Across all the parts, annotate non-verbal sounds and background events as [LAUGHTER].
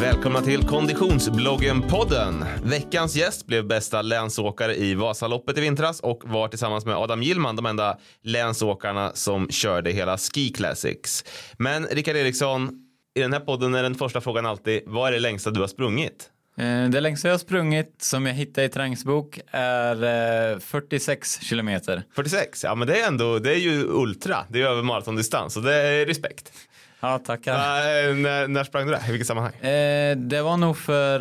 Välkomna till Konditionsbloggen-podden. Veckans gäst blev bästa länsåkare i Vasaloppet i vintras och var tillsammans med Adam Gillman de enda länsåkarna som körde hela Ski Classics. Men Rickard Eriksson, i den här podden är den första frågan alltid, vad är det längsta du har sprungit? Eh, Det längsta jag har sprungit som jag hittade i träningsbok är eh, 46 kilometer. 46? Ja men det är ändå, det är ju ultra, det är över maratondistans så det är respekt. Ja, tackar. Äh, när, när sprang du det? I vilket sammanhang? Eh, det var nog för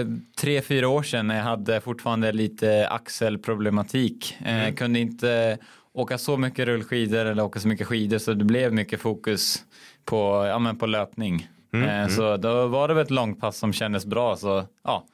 eh, tre, fyra år sedan när jag hade fortfarande lite axelproblematik. Eh, Kunde inte åka så mycket rullskidor eller åka så mycket skidor så det blev mycket fokus på, ja, men på löpning. eh, Så då var det väl ett långpass som kändes bra så ja,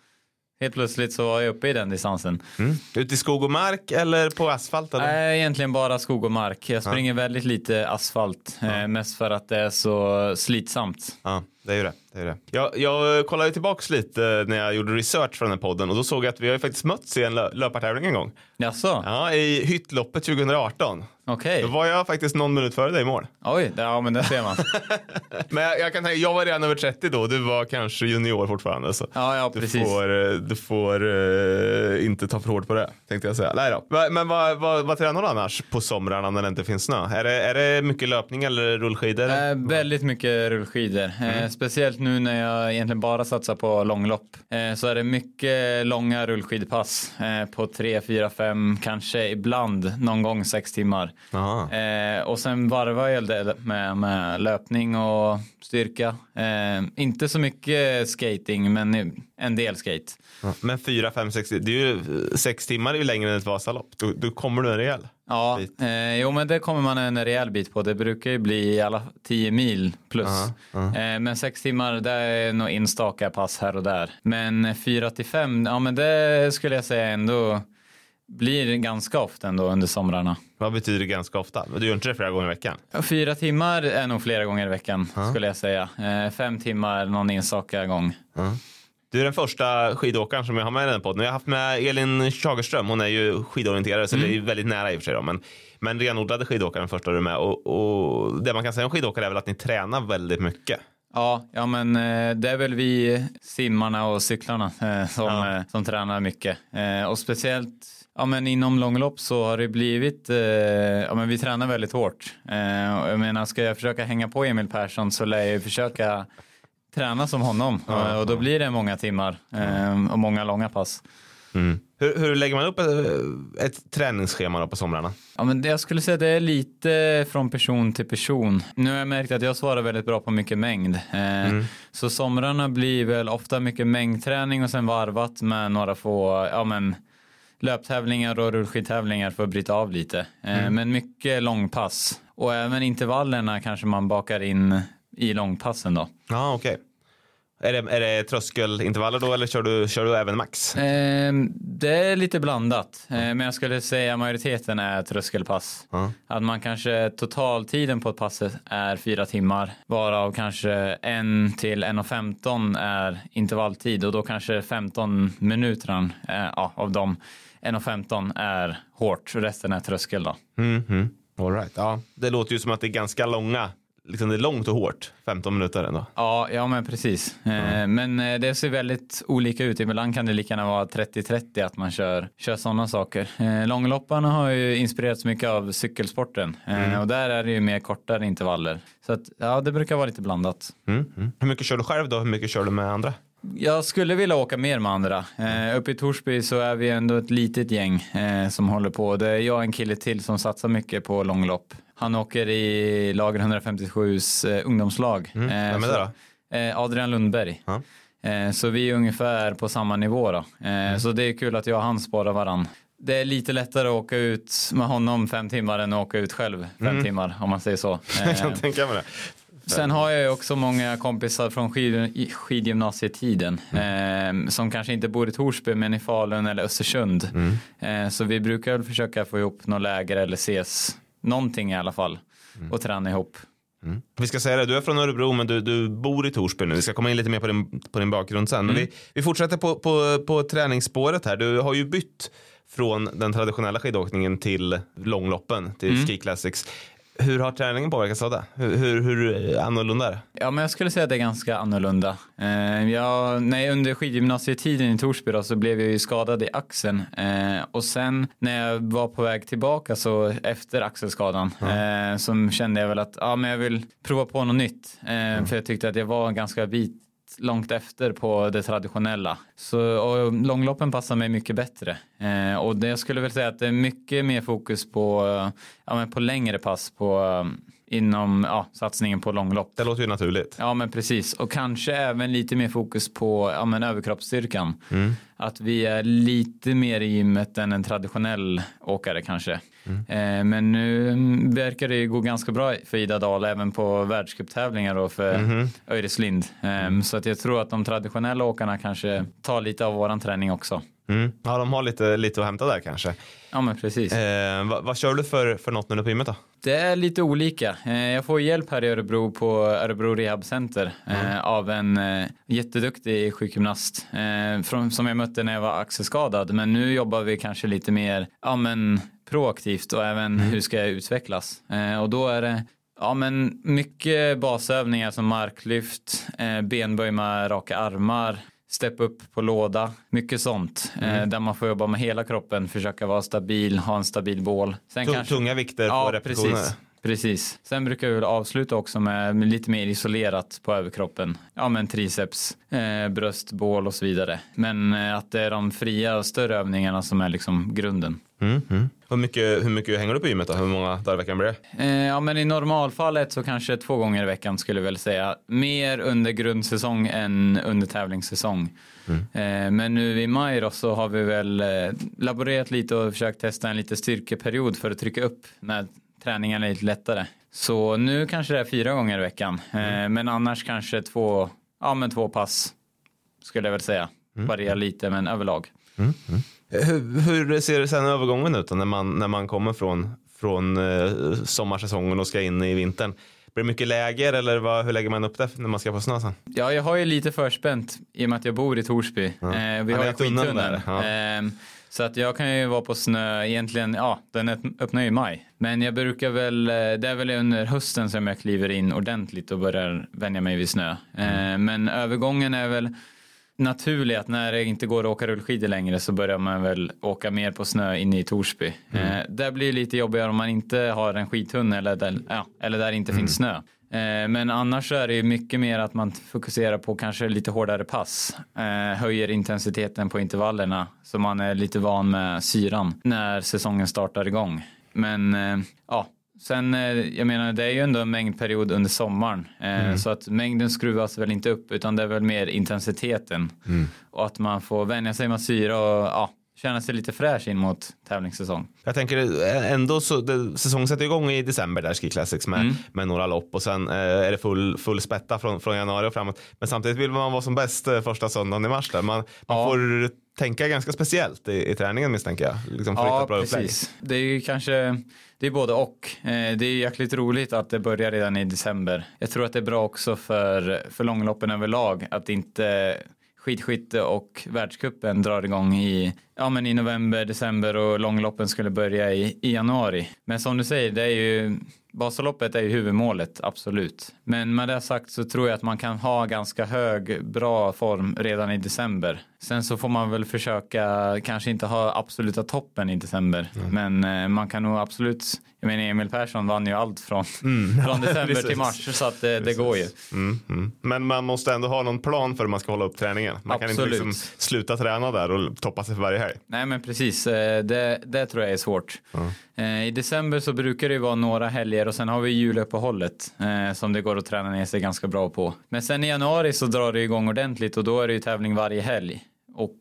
helt plötsligt så var jag uppe i den distansen. Mm. Ute i skog och mark eller på asfalt? Eller? Nej, egentligen bara skog och mark. Jag springer väldigt lite asfalt, eh, mest för att det är så slitsamt. Ja, det är ju det. det, är det. Jag, jag kollade tillbaks lite när jag gjorde research för den här podden och då såg jag att vi har ju faktiskt mötts i en lö- löpartävling en gång. Jaså? Ja, i Hyttloppet 2018. Okej. Då var jag faktiskt någon minut före dig i mål. Oj, det- ja men det ser man. [LAUGHS] Men jag, jag kan tänka, jag var redan över 30 då, du var kanske junior fortfarande. Så. Ja, ja Du precis. får, eh, du får eh, inte ta för hårt på det, tänkte jag säga. Nej då. Men vad, vad, vad tränar du annars på somrarna när det inte finns snö? Är det, är det mycket löpning eller rullskidor? Eh, väldigt mycket rullskidor. Eh, speciellt nu när jag egentligen bara satsar på långlopp. Eh, så är det mycket långa rullskidpass eh, på 3, 4, 5, kanske ibland någon gång 6 timmar. Aha. Eh, och sen varvar jag det med, med löpning och styrka. Inte så mycket skating men en del skate. Men 4, 5, 6, det är ju sex timmar är ju längre än ett Vasalopp. Då, då kommer du en rejäl. Ja, Bit. eh, jo men det kommer man en rejäl bit på. Det brukar ju bli alla 10 mil plus. Eh, men sex timmar det är nog enstaka pass här och där. Men 4 till 5, ja men det skulle jag säga ändå blir ganska ofta ändå under somrarna. Vad betyder ganska ofta? Du gör inte det flera gånger i veckan? Fyra timmar är nog flera gånger i veckan skulle jag säga. Eh, fem timmar någon enstaka gång. Du är den första skidåkaren som jag har med i den podden. Jag har haft med Elin Schagerström. Hon är ju skidorienterare så det är ju väldigt nära i och för sig. Då. Men, men renodlade skidåkaren första du är med. Och, och det man kan säga om skidåkare är väl att ni tränar väldigt mycket. Ja, ja men eh, det är väl vi simmarna och cyklarna eh, som, eh, som tränar mycket. Och speciellt ja, men inom långlopp så har det blivit, ja men vi tränar väldigt hårt. Jag menar, ska jag försöka hänga på Emil Persson så lär jag ju försöka träna som honom. och, och då blir det många timmar eh, och många långa pass. Hur, hur lägger man upp ett, ett träningsschema på somrarna? Ja, men det, jag skulle säga det är lite från person till person. Nu har jag märkt att jag svarar väldigt bra på mycket mängd. Eh, Så somrarna blir väl ofta mycket mängdträning och sen varvat med några få ja, men, löptävlingar och rullskidtävlingar för att bryta av lite. Eh, Men mycket långpass. Och även intervallerna kanske man bakar in i långpassen då. Ja, okej. Är det, är det tröskelintervaller då eller kör du, kör du även max? Eh, det är lite blandat, eh, men jag skulle säga majoriteten är tröskelpass. Ja. Att man kanske totaltiden på ett pass är fyra timmar, varav kanske en till 1.15 är intervalltid och då kanske 15 minuter eh, av dem 1.15 är hårt, resten är tröskel då. Mm, mm. All right. ja. Det låter ju som att det är ganska långa, liksom det är långt och hårt, 15 minuter ändå. Ja, ja men precis. Eh, Men eh, det ser väldigt olika ut. Ibland kan det lika gärna vara 30-30 att man kör, kör sådana saker. Eh, Långlopparna har ju inspirerats mycket av cykelsporten eh, och där är det ju mer kortare intervaller. Så att, ja, det brukar vara lite blandat. Mm, mm. Hur mycket kör du själv då? Hur mycket kör du med andra? Jag skulle vilja åka mer med andra. Eh, uppe i Torsby så är vi ändå ett litet gäng eh, som håller på. Det är jag och en kille till som satsar mycket på långlopp. Han åker i lager 157s eh, ungdomslag. Mm. Eh, Vem är det då? Eh, Adrian Lundberg. Ja. Eh, så vi är ungefär på samma nivå då. Eh, Mm. Så det är kul att jag och han sparar varann. Det är lite lättare att åka ut med honom fem timmar än att åka ut själv fem timmar om man säger så. [LAUGHS] Jag kan Eh, tänka mig det. Sen har jag ju också många kompisar från skid, skidgymnasietiden mm. eh, som kanske inte bor i Torsby men i Falun eller Östersund. Mm. Eh, så vi brukar väl försöka få ihop något läger eller ses någonting i alla fall mm. och träna ihop. Mm. Vi ska säga det, du är från Örebro men du, du bor i Torsby nu. Vi ska komma in lite mer på din, på din bakgrund sen. Men mm. vi, vi fortsätter på, på, på träningsspåret här. Du har ju bytt från den traditionella skidåkningen till långloppen, till mm. Ski Classics. Hur har träningen påverkats av det? Hur, hur, hur annorlunda är det? Ja, men jag skulle säga att det är ganska annorlunda. Eh, jag, nej, under skidgymnasietiden i Torsby då, så blev jag ju skadad i axeln eh, och sen när jag var på väg tillbaka så efter axelskadan mm. eh, så kände jag väl att ja, men jag vill prova på något nytt. Eh, mm. För jag tyckte att jag var ganska bit långt efter på det traditionella. Så, och långloppen passar mig mycket bättre. Eh, och det, jag skulle väl säga att det är mycket mer fokus på, eh, ja, men på längre pass på eh, inom ja, satsningen på långlopp. Det låter ju naturligt. Ja men precis och kanske även lite mer fokus på ja, men överkroppsstyrkan. Mm. Att vi är lite mer i gymmet än en traditionell åkare kanske. Mm. Eh, men nu verkar det gå ganska bra för Ida Dahl även på världscuptävlingar och för mm. Öiris Lind. Eh, så att jag tror att de traditionella åkarna kanske tar lite av våran träning också. Mm. Ja, de har lite, lite att hämta där kanske. Ja, men precis. Eh, vad, vad, kör du för, för något nu på gymmet då? Det är lite olika. Eh, jag får hjälp här i Örebro på Örebro Rehab Center eh, mm. av en eh, jätteduktig sjukgymnast eh, från, som jag mötte när jag var axelskadad. Men nu jobbar vi kanske lite mer ja, men, proaktivt och även mm. hur ska jag utvecklas. Eh, och då är det Ja men mycket basövningar som marklyft, benböj med raka armar, step upp på låda, mycket sånt. Eh, mm. Eh, där man får jobba med hela kroppen, försöka vara stabil, ha en stabil bål. Sen Tung, kanske... Tunga vikter ja, på repetitioner. Precis. Precis. Sen brukar vi väl avsluta också med, med lite mer isolerat på överkroppen. Ja men triceps, eh, bröst, bål och så vidare. Men eh, att det är de fria och större övningarna som är liksom grunden. Mm, mm. Hur, mycket, hur mycket hänger du på gymmet då? Hur många dagar i veckan blir det? Eh, ja men i normalfallet så kanske två gånger i veckan skulle jag väl säga. Mer under grundsäsong än under tävlingssäsong. Mm. Eh, men nu i maj då så har vi väl eh, laborerat lite och försökt testa en lite styrkeperiod för att trycka upp när träningen är lite lättare. Så nu kanske det är fyra gånger i veckan. Mm. Men annars kanske två, ja men två pass skulle jag väl säga. Mm. Varierar lite men överlag. Mm. mm. Hur, hur, ser sen övergången ut när man, när man kommer från, från eh, sommarsäsongen och ska in i vintern? Blir det mycket läger eller vad, hur lägger man upp det när man ska på snö sen? Ja, jag har ju lite förspänt i och med att jag bor i Torsby. Ja. Eh, vi har ju skidtunnel. Ja. Eh, så att jag kan ju vara på snö egentligen, ja den öppnar ju i maj. Men jag brukar väl, eh, det är väl under hösten som jag kliver in ordentligt och börjar vänja mig vid snö. Mm. Eh, men övergången är väl naturlig att när det inte går att åka rullskidor längre så börjar man väl åka mer på snö inne i Torsby. Mm. Eh, det blir lite jobbigare om man inte har en skidtunnel eller där, ja, eller där det inte mm. finns snö. Eh, men annars är det mycket mer att man fokuserar på kanske lite hårdare pass. Eh, höjer intensiteten på intervallerna så man är lite van med syran när säsongen startar igång. Men eh, ja, sen jag menar det är ju ändå en mängdperiod under sommaren mm. så att mängden skruvas väl inte upp utan det är väl mer intensiteten mm. och att man får vänja sig med syra och ja, känna sig lite fräsch in mot tävlingssäsong. Jag tänker ändå så det, säsongen sätter igång i december där Ski Classics med, mm. med några lopp och sen eh, är det full, full spätta från, från januari och framåt. Men samtidigt vill man vara som bäst eh, första söndagen i mars där. Man, man ja. får tänka ganska speciellt i, i träningen misstänker jag. Liksom ja, precis. Det är ju kanske det är både och. Eh, det är jäkligt roligt att det börjar redan i december. Jag tror att det är bra också för, för långloppen överlag att inte skidskytte och världskuppen drar igång i, ja, men i november, december och långloppen skulle börja i, i januari. Men som du säger, det är ju Vasaloppet är ju huvudmålet, absolut. Men med det sagt så tror jag att man kan ha ganska hög, bra form redan i december. Sen så får man väl försöka kanske inte ha absoluta toppen i december. Mm. Men eh, man kan nog absolut, jag menar Emil Persson vann ju allt från, [LAUGHS] mm. [LAUGHS] från december till mars så att det, det går ju. Mm. mm. Men man måste ändå ha någon plan för hur man ska hålla upp träningen. Man absolut. kan inte liksom sluta träna där och toppa sig för varje helg. Nej men precis, eh, det, det tror jag är svårt. I december så brukar det ju vara några helger och sen har vi juluppehållet som det går att träna ner sig ganska bra på. Men sen i januari så drar det igång ordentligt och då är det ju tävling varje helg. Och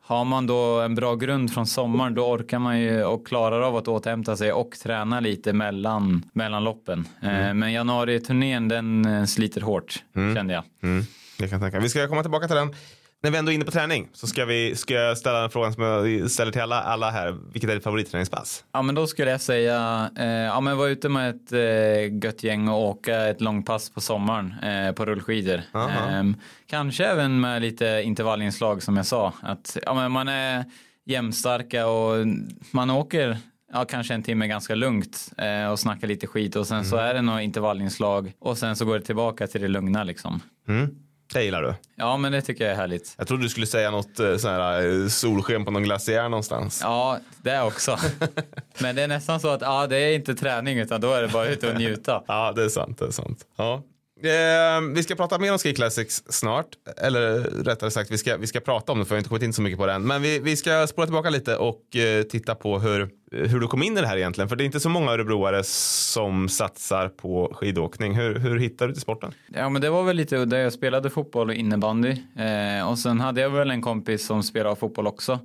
har man då en bra grund från sommaren då orkar man ju och klarar av att återhämta sig och träna lite mellan, mellan loppen. Mm. Men januari-turnén den sliter hårt mm. kände jag. Mm. Jag kan tänka. Vi ska komma tillbaka till den när vi ändå är inne på träning så ska, vi, ska jag ställa en fråga som jag ställer till alla, alla här. Vilket är ditt favoritträningspass? Ja men då skulle jag säga, eh, ja men vara ute med ett eh, gött gäng och åka ett långpass på sommaren eh, på rullskidor. Eh, kanske även med lite intervallinslag som jag sa. Att ja, men man är jämnstarka och man åker ja, kanske en timme ganska lugnt eh, och snackar lite skit och sen mm. så är det några intervallinslag och sen så går det tillbaka till det lugna liksom. Mm. Det gillar du? Ja, men det tycker jag är härligt. Jag trodde du skulle säga något eh, sån här eh, solsken på någon glaciär någonstans. Ja, det också. [LAUGHS] men det är nästan så att ja, det är inte träning utan då är det bara ute och njuta. [LAUGHS] ja, det är sant. Det är sant. Ja. Eh, vi ska prata mer om Ski Classics snart. Eller rättare sagt, vi ska, vi ska prata om det för jag har inte kommit in så mycket på det än. Men vi, vi ska spola tillbaka lite och eh, titta på hur, hur du kom in i det här egentligen. För det är inte så många örebroare som satsar på skidåkning. Hur, hur hittade du till sporten? Ja, men det var väl lite udda. Jag spelade fotboll och innebandy. Eh, och sen hade jag väl en kompis som spelade fotboll också.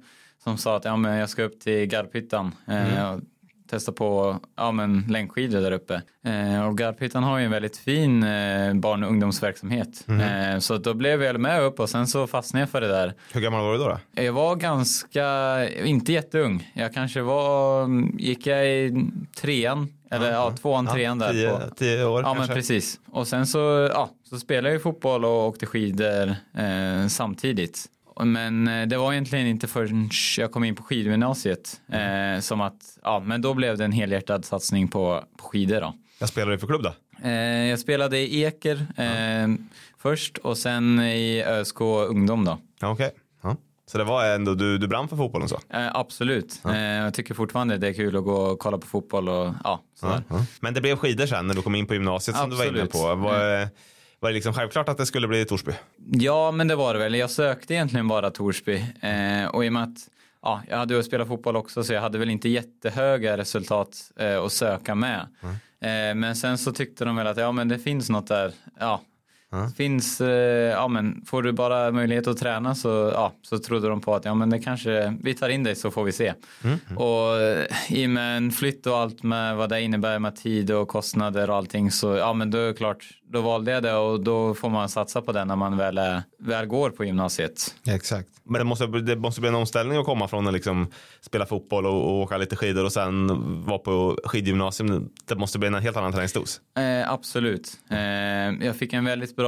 Som sa att ja, men jag ska upp till Garphyttan. Eh, mm testa på ja, men, längdskidor där uppe. Eh, och Garphyttan har ju en väldigt fin eh, barn och ungdomsverksamhet. Mm. Eh, så då blev jag med upp och sen så fastnade jag för det där. Hur gammal var du då? då? Jag var ganska, inte jätteung. Jag kanske var, gick jag i trean eller ja, ja tvåan, ja, trean där. Tio, på. tio år Ja kanske. men precis. Och sen så, ja, så spelade jag ju fotboll och åkte skidor eh, samtidigt. Men eh, det var egentligen inte förrän jag kom in på skidgymnasiet mm. eh, som att, ja men då blev det en helhjärtad satsning på, på skidor då. Vad spelade du för klubb då? Eh, jag spelade i Eker eh, mm. först och sen i ÖSK ungdom då. Okej. Okay. Ja. Så det var ändå, du, du brann för fotbollen så? Eh, absolut. Ja. Eh, jag tycker fortfarande det är kul att gå och kolla på fotboll och ja, sådär. Ja, Men det blev skidor sen när du kom in på gymnasiet absolut. som du var inne på. Var, var det liksom självklart att det skulle bli Torsby? Ja, men det var det väl. Jag sökte egentligen bara Torsby. Eh, och i och med att ja, jag hade ju spelat fotboll också så jag hade väl inte jättehöga resultat eh, att söka med. Mm. Eh, men sen så tyckte de väl att ja, men det finns något där. Ja, Mm. Finns, eh, ja men får du bara möjlighet att träna så, ja, så trodde de på att ja men det kanske, vi tar in dig så får vi se. Mm. Och eh, i och med en flytt och allt med vad det innebär med tid och kostnader och allting så ja men då är det klart, då valde jag det och då får man satsa på det när man väl, är, väl går på gymnasiet. Exakt. Men det måste, det måste bli en omställning att komma från att liksom spela fotboll och, och åka lite skidor och sen vara på skidgymnasium. Det måste bli en helt annan träningsdos. Eh, absolut. Eh, jag fick en väldigt bra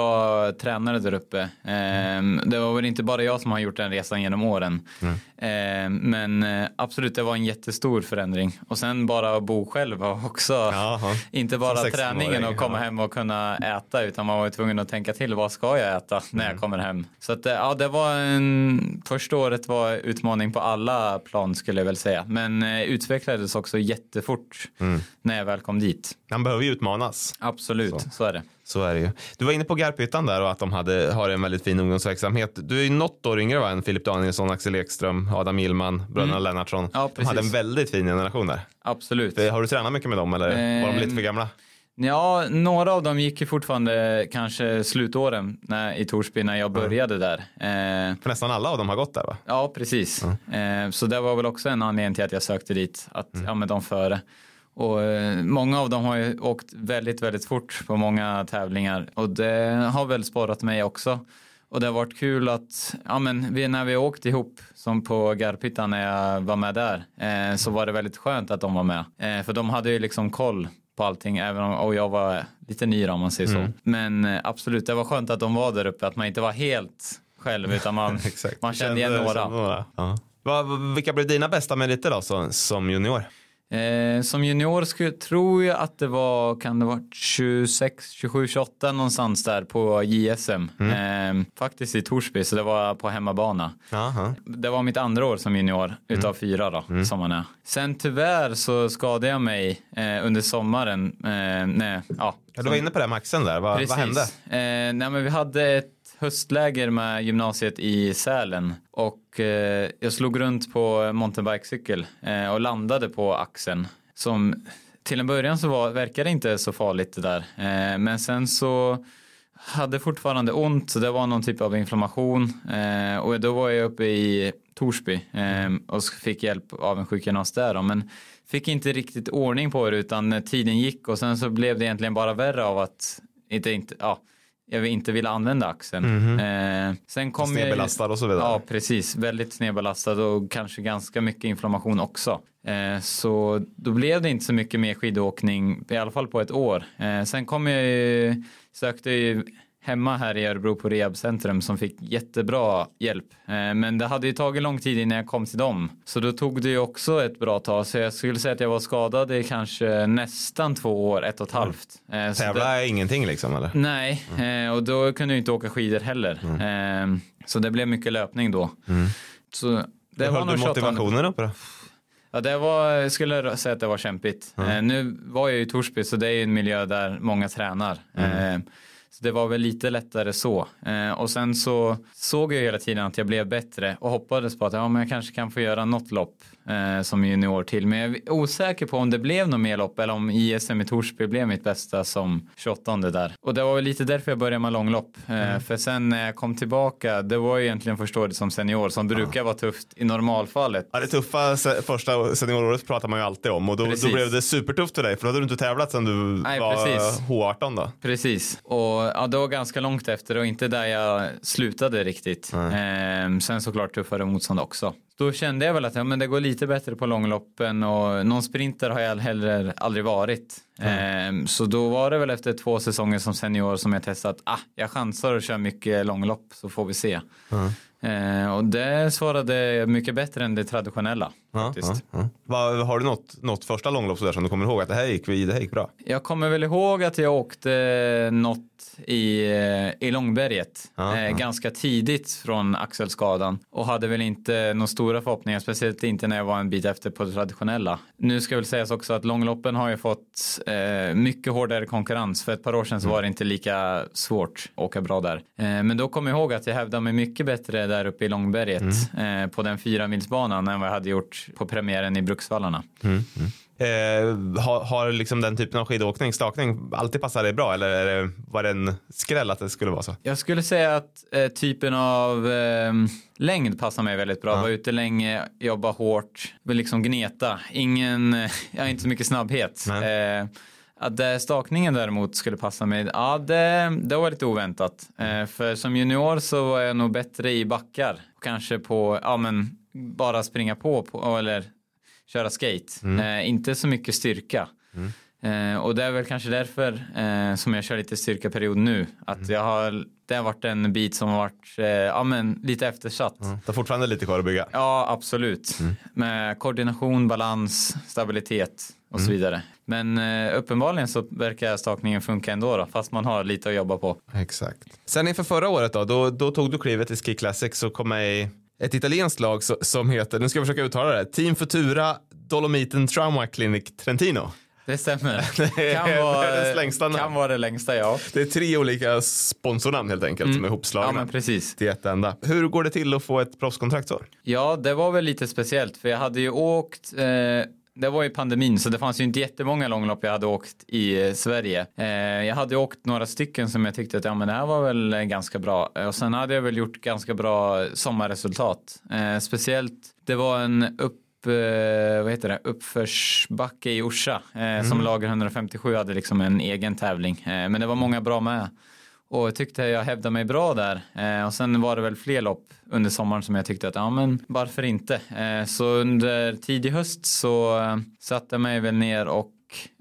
tränare där uppe. Eh, det var väl inte bara jag som har gjort den resan genom åren. Mm. Eh, men eh, absolut, det var en jättestor förändring. Och sen bara bo själv var också, Jaha. inte bara träningen och komma hem och kunna äta utan man var tvungen att tänka till vad ska jag äta när mm. jag kommer hem. Så att, eh, ja, det var en, första året var utmaning på alla plan skulle jag väl säga. Men eh, utvecklades också jättefort mm. när jag väl kom dit. Man behöver ju utmanas. Absolut, så, så är det. Så är det ju. Du var inne på Garphyttan där och att de hade, har en väldigt fin ungdomsverksamhet. Du är ju något år yngre va, än Filip Danielsson, Axel Ekström, Adam Gillman, bröderna mm. Lennartsson. Ja, de hade en väldigt fin generation där. Absolut. Har du tränat mycket med dem eller var de lite för gamla? Ja, några av dem gick ju fortfarande kanske slutåren när, i Torsby när jag började där. Eh, För nästan alla av dem har gått där va? Ja, precis. Mm. Eh, så det var väl också en anledning till att jag sökte dit, att mm. ja, men de före. Och eh, många av dem har ju åkt väldigt, väldigt fort på många tävlingar och det har väl sporrat mig också. Och det har varit kul att, ja men vi, när vi åkte ihop som på Garphyttan när jag var med där, eh, så var det väldigt skönt att de var med. Eh, för de hade ju liksom koll på allting, även om och jag var lite ny då, om man säger så. Mm. Men eh, absolut, det var skönt att de var där uppe, att man inte var helt själv, utan man, [LAUGHS] man kände igen några. några. Ja. vilka blev dina bästa meriter då som, som junior? Eh, som junior skulle, tror jag att det var, kan det vara 26, 27, 28 någonstans där på JSM. Mm. Eh, faktiskt i Torsby, så det var på hemmabana. Aha. Det var mitt andra år som junior utav mm. fyra då, mm. som man är. Sen tyvärr så skadade jag mig eh, under sommaren. Eh, nej, ja, ja, du var inne på det Maxen där, vad, vad hände? Eh, nej, men vi hade ett höstläger med gymnasiet i Sälen. Och eh, jag slog runt på mountainbikecykel eh, och landade på axeln som till en början så var, verkade det inte så farligt det där. Eh, men sen så hade fortfarande ont så det var någon typ av inflammation. Eh, och då var jag uppe i Torsby eh, och fick hjälp av en sjukgymnast där då, men fick inte riktigt ordning på det utan tiden gick. Och sen så blev det egentligen bara värre av att inte, inte, ja, jag inte ville använda axeln. Mm -hmm. eh, sen kom Snedbelastad och så vidare. Ja, precis. Väldigt snedbelastad och kanske ganska mycket inflammation också. Eh, så då blev det inte så mycket mer skidåkning, i alla fall på ett år. Eh, sen kom jag ju, sökte ju hemma här i Örebro på rehabcentrum som fick jättebra hjälp. Eh, men det hade ju tagit lång tid innan jag kom till dem. Så då tog det ju också ett bra tag. Så jag skulle säga att jag var skadad i kanske nästan två år, ett och ett mm. halvt. Mm. Tävla är ingenting liksom eller? Nej, mm. och då kunde jag inte åka skidor heller. Mm. Så det blev mycket löpning då. Mm. Så det Hur var höll du motivationen uppe då? Ja, det var, jag skulle säga att det var kämpigt. Mm. nu var jag i Torsby så det är ju en miljö där många tränar. Så det var väl lite lättare så. Eh, och sen så såg jag hela tiden att jag blev bättre och hoppades på att ja, men jag kanske kan få göra något lopp eh, som junior till. Men jag är osäker på om det blev något mer lopp eller om ISM i Torsby blev mitt bästa som 28 där. Och det var väl lite därför jag började med långlopp. Eh, mm. För sen när jag kom tillbaka, det var ju egentligen första året som senior som brukar vara tufft i normalfallet. Ja, det tuffa första senioråret pratar man ju alltid om och då, då blev det supertufft för dig för då hade du inte tävlat sen du Nej, var precis. H18 då. Precis, och ja, det var ganska långt efter och inte där jag slutade riktigt. Eh, sen såklart tuffare motstånd också. Då kände jag väl att ja, men det går lite bättre på långloppen och någon sprinter har jag heller aldrig varit. Mm. Eh, så då var det väl efter två säsonger som senior som jag testade att ah, jag chansar att köra mycket långlopp så får vi se. Mm. Eh, och det svarade mycket bättre än det traditionella. Ja, faktiskt. Ja. har du något, något första långlopp sådär som du kommer ihåg att det här gick, det här gick bra? Jag kommer väl ihåg att jag åkte något i, i Långberget eh, ganska tidigt från axelskadan och hade väl inte några stora förhoppningar, speciellt inte när jag var en bit efter på det traditionella. Nu ska väl sägas också att långloppen har ju fått eh, mycket hårdare konkurrens. För ett par år sedan så var det inte lika svårt att åka bra där. Eh, men då kommer jag ihåg att jag hävdade mig mycket bättre där uppe i Långberget mm. eh, på den fyra milsbanan än vad jag hade gjort på premiären i Bruksvallarna. Mm. mm. Eh, har, har liksom den typen av skidåkning, stakning, alltid passat dig bra eller är det, var det en skräll att det skulle vara så? Jag skulle säga att eh, typen av eh, längd passar mig väldigt bra. Ja. Vara ute länge, jobba hårt, liksom gneta. Ingen, [LAUGHS] jag inte så mycket snabbhet. Eh, att eh, stakningen däremot skulle passa mig, ja det, det var lite oväntat. Eh, för som junior så var jag nog bättre i backar. Kanske på, ja men bara springa på, på eller köra skate. Mm. Eh, inte så mycket styrka. Mm. Eh, och det är väl kanske därför eh, som jag kör lite styrkaperiod nu. Att mm. jag har, det har varit en bit som har varit eh, ja, men lite eftersatt. Mm. Det har fortfarande lite kvar att bygga. Ja, absolut. Mm. Med koordination, balans, stabilitet och så mm. vidare. Men eh, uppenbarligen så verkar stakningen funka ändå då, fast man har lite att jobba på. Exakt. Sen inför förra året då, då, då tog du klivet i Ski Classics och kom med i ett italienskt lag som heter, nu ska jag försöka uttala det, Team Futura Dolomiten Trauma Clinic Trentino. Det stämmer. [LAUGHS] det kan, vara, längsta kan vara det längsta, ja. Det är tre olika sponsornamn helt enkelt mm. som är ihopslagna. Ja, men precis. Till ett enda. Hur går det till att få ett proffskontrakt så? Ja, det var väl lite speciellt för jag hade ju åkt eh, det var ju pandemin så det fanns ju inte jättemånga långlopp jag hade åkt i eh, Sverige. Eh, jag hade åkt några stycken som jag tyckte att ja, men det här var väl ganska bra. Och sen hade jag väl gjort ganska bra sommarresultat. Eh, speciellt, det var en upp vad heter det, uppförsbacke i Orsa mm. som lager 157 hade liksom en egen tävling. men det var många bra med. Och jag tyckte jag hävdade mig bra där. Eh, och sen var det väl fler lopp under sommaren som jag tyckte att ja men varför inte. Eh, så under tidig höst så eh, satte jag mig väl ner och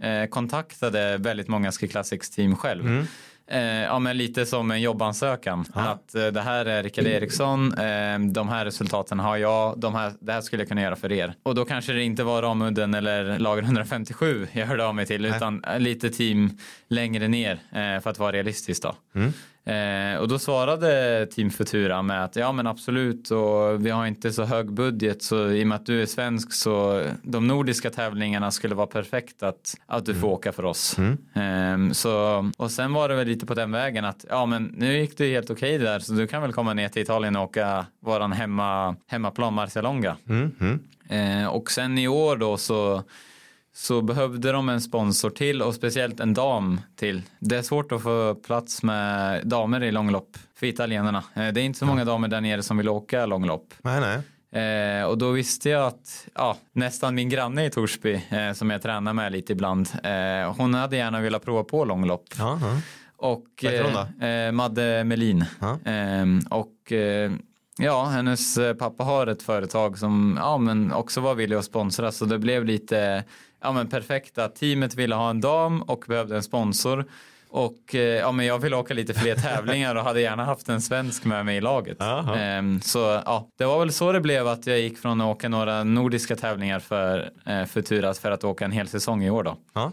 eh, kontaktade väldigt många Ski Classics team själv. Mm. Eh, ja, men lite som en jobbansökan. Ah. Att eh, det här är Rickard Eriksson, eh, de här resultaten har jag, de här, det här skulle jag kunna göra för er. Och då kanske det inte var Ramudden eller lager 157 jag hörde av mig till, Nej. utan lite team längre ner för att vara realistisk då. Mm. Eh, och då svarade Team Futura med att ja men absolut och vi har inte så hög budget så i och med att du är svensk så de nordiska tävlingarna skulle vara perfekt att, att du mm. får åka för oss. Mm. Eh, så, och sen var det väl lite på den vägen att ja men nu gick det helt okej okay där så du kan väl komma ner till Italien och åka våran hemma, hemmaplan Marcialonga. Mm. mm. Eh, och sen i år då så så behövde de en sponsor till och speciellt en dam till. Det är svårt att få plats med damer i långlopp för italienarna. Eh, det är inte så många damer där nere som vill åka långlopp. Nej, nej. Eh, och då visste jag att ja, nästan min granne i Torsby eh, som jag tränar med lite ibland, eh, hon hade gärna velat prova på långlopp. Ja. Och då? eh, Madde Melin. Ehm, och eh, ja, hennes eh, pappa har ett företag som ja, men också var villig att sponsra så det blev lite ja, men perfekt att teamet ville ha en dam och behövde en sponsor. Och eh, ja, men jag ville åka lite fler tävlingar och hade gärna haft en svensk med mig i laget. Ehm, så ja, det var väl så det blev att jag gick från att åka några nordiska tävlingar för eh, Futuras för att åka en hel säsong i år då. Ja,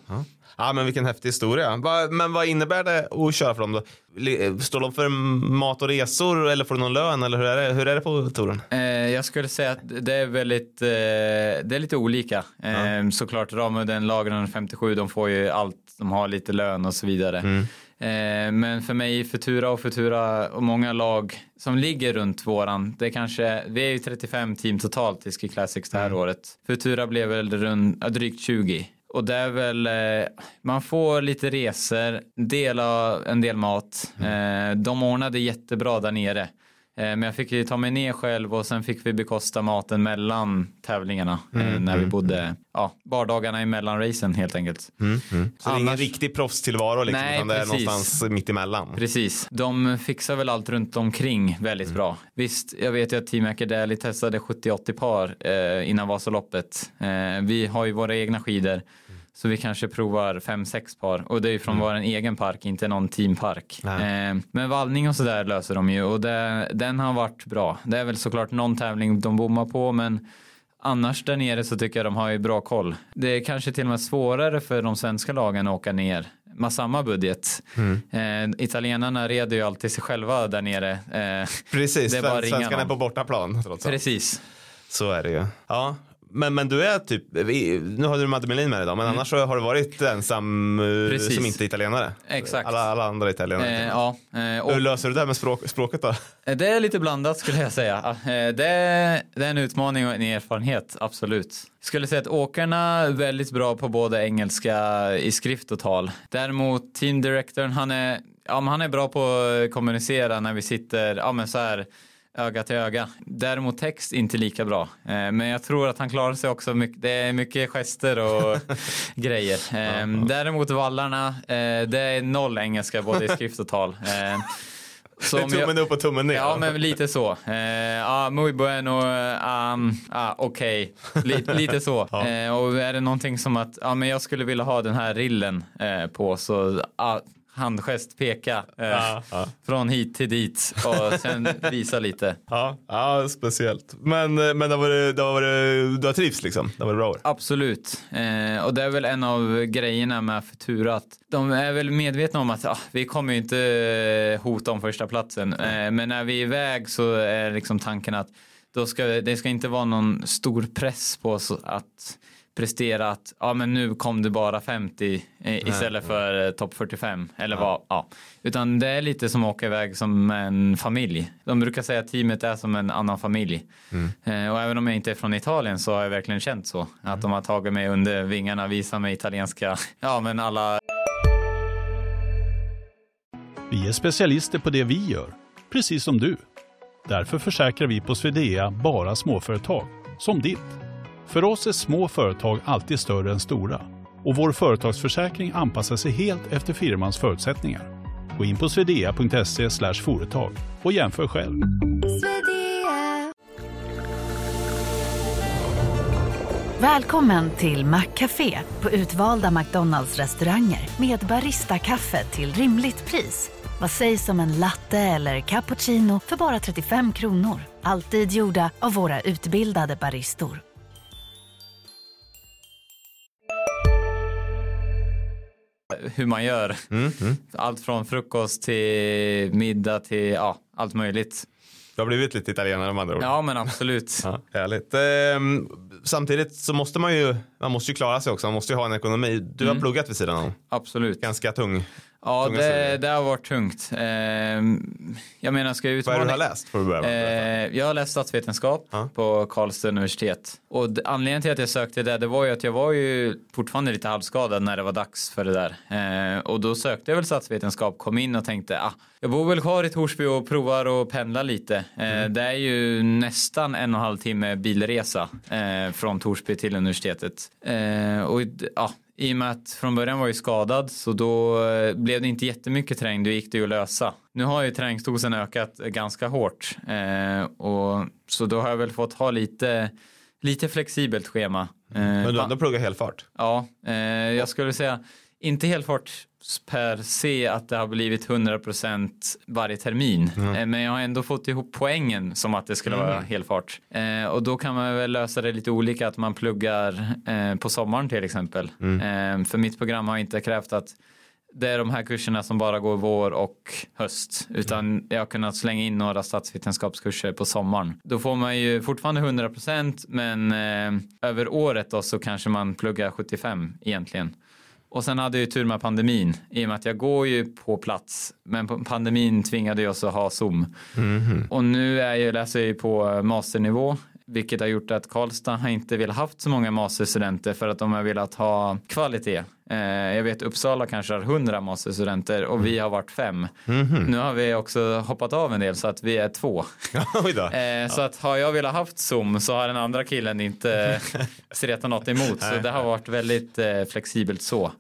ja. ja, men vilken häftig historia. Men vad innebär det att köra för dem då? Li- Står de för mat och resor eller får du någon lön eller hur är det, hur är det på touren? Eh, jag skulle säga att det är väldigt, eh, det är lite olika. Eh, Såklart Ramudden, Lagren 57, de får ju allt, de har lite lön och så vidare. Eh, men för mig, Futura och Futura och många lag som ligger runt våran, det är kanske, vi är ju 35 team totalt i Ski Classics det här året. Futura blev väl runt, ja, drygt 20. Och det är väl, eh, man får lite resor, dela en del mat. Eh, de ordnade jättebra där nere. Eh, Men jag fick ju ta mig ner själv och sen fick vi bekosta maten mellan tävlingarna eh, när vi bodde, ja, vardagarna emellan racen helt enkelt. Så det är ingen Annars- riktig proffstillvaro liksom, Nej, utan det är precis. någonstans mitt emellan. Precis, de fixar väl allt runt omkring väldigt bra. Visst, jag vet ju att Team Akadeli testade 70-80 par eh, innan Vasaloppet. Eh, vi har ju våra egna skidor. Så vi kanske provar 5-6 par och det är från vår egen park, inte någon teampark. Eh, men vallning och sådär löser de ju och det, den har varit bra. Det är väl såklart någon tävling de bommar på men annars där nere så tycker jag de har ju bra koll. Det är kanske till och med svårare för de svenska lagen att åka ner med samma budget. Eh, italienarna reder ju alltid sig själva där nere. Eh, Precis, Det är bara svenskarna är på bortaplan precis. Så är det ju. Ja. Men, men du är typ, nu har du Madde Melin med dig idag, men annars så har du varit ensam eh, Mm. Precis. som inte italienare. Exakt. Alla, alla andra italienare. Eh, ja, eh, Hur löser du det med språk, språket då? det är lite blandat skulle jag säga. Eh, det, är, det är en utmaning och en erfarenhet, absolut. Jag skulle säga att åkarna är väldigt bra på både engelska i skrift och tal. Däremot team directorn, han är, ja, han är bra på att kommunicera när vi sitter, ja men så här öga till öga. Däremot text inte lika bra. Eh, men jag tror att han klarar sig också. Mycket, det är mycket gester och [LAUGHS] grejer. Eh, däremot vallarna, eh, det är noll engelska både i skrift och tal. Eh, så Det är om jag- tummen upp och tummen ner. Ja, men lite så. Eh, Ja, muy bueno, um, ah, okej. Li- lite så. [LAUGHS] Eh, och är det någonting som att, ja men jag skulle vilja ha den här rillen eh, på så, ah, handgest, peka. Eh, Ja. Från hit till dit och sen visa lite. Ja, ja, speciellt. Men, eh, men det var, det var, du har trivs liksom? Det var bra år? Absolut. Eh, och det är väl en av grejerna med Futura att de är väl medvetna om att ah, vi kommer ju inte eh, hota om första platsen. Eh, men när vi är iväg så är liksom tanken att då ska, det ska inte vara någon stor press på oss att prestera att ja men nu kom det bara 50 eh, istället för eh, topp 45 eller vad, ja. Utan det är lite som att åka iväg som en familj. De brukar säga att teamet är som en annan familj. Eh, och även om jag inte är från Italien så har jag verkligen känt så. Att de har tagit mig under vingarna, visat mig italienska, [LAUGHS] ja men alla Vi är specialister på det vi gör, precis som du. Därför försäkrar vi på Swedea bara småföretag, som ditt. För oss är små företag alltid större än stora och vår företagsförsäkring anpassar sig helt efter firmans förutsättningar. Gå in på swedea.se företag och jämför själv. Välkommen till Maccafé på utvalda McDonalds restauranger med Baristakaffe till rimligt pris. Vad sägs om en latte eller cappuccino för bara 35 kronor? Alltid gjorda av våra utbildade baristor. Hur man gör. Allt från frukost till middag till ja, allt möjligt. Du har blivit lite italienare med andra ord. Ja men absolut. [LAUGHS] Ja, härligt. Ehm, samtidigt så måste man ju, man måste ju klara sig också. Man måste ju ha en ekonomi. Du har pluggat vid sidan om. Absolut. Ganska tung. Ja, det, det har varit tungt. Eh, jag menar, ska jag Vad är utmana... det du har läst? Får du börja med. Eh, jag har läst statsvetenskap Ja. på Karlstad universitet. Och anledningen till att jag sökte det, det var ju att jag var ju fortfarande lite halvskadad när det var dags för det där. Eh, och då sökte jag väl statsvetenskap, kom in och tänkte, ah, jag bor väl kvar i Torsby och provar att pendla lite. Eh, Det är ju nästan en och en halv timme bilresa från Torsby till universitetet. Och ja, i och med att från början var jag skadad så då eh, blev det inte jättemycket träning, då gick det ju att lösa. Nu har ju träningsdosen ökat ganska hårt eh, och så då har jag väl fått ha lite, lite flexibelt schema. Eh, Men du har ändå pluggat helfart. Ja, eh, jag skulle säga inte helfart per se att det har blivit 100% varje termin. Eh, men jag har ändå fått ihop poängen som att det skulle vara helfart. Eh, och då kan man väl lösa det lite olika att man pluggar eh, på sommaren till exempel. Eh, för mitt program har inte krävt att det är de här kurserna som bara går vår och höst. Utan jag har kunnat slänga in några statsvetenskapskurser på sommaren. Då får man ju fortfarande 100% men över året då så kanske man pluggar 75 egentligen. Och sen hade jag ju tur med pandemin i och med att jag går ju på plats. Men pandemin tvingade oss att ha Zoom. Och nu är jag, läser jag ju på masternivå. Vilket har gjort att Karlstad har inte velat haft så många masterstudenter för att de har velat ha kvalitet. Eh, jag vet Uppsala kanske har 100 masterstudenter och vi har varit fem. Nu har vi också hoppat av en del så att vi är två. [LAUGHS] Eh, Så att har jag velat haft Zoom så har den andra killen inte [LAUGHS] stretat något emot. Så det har varit väldigt eh, flexibelt så.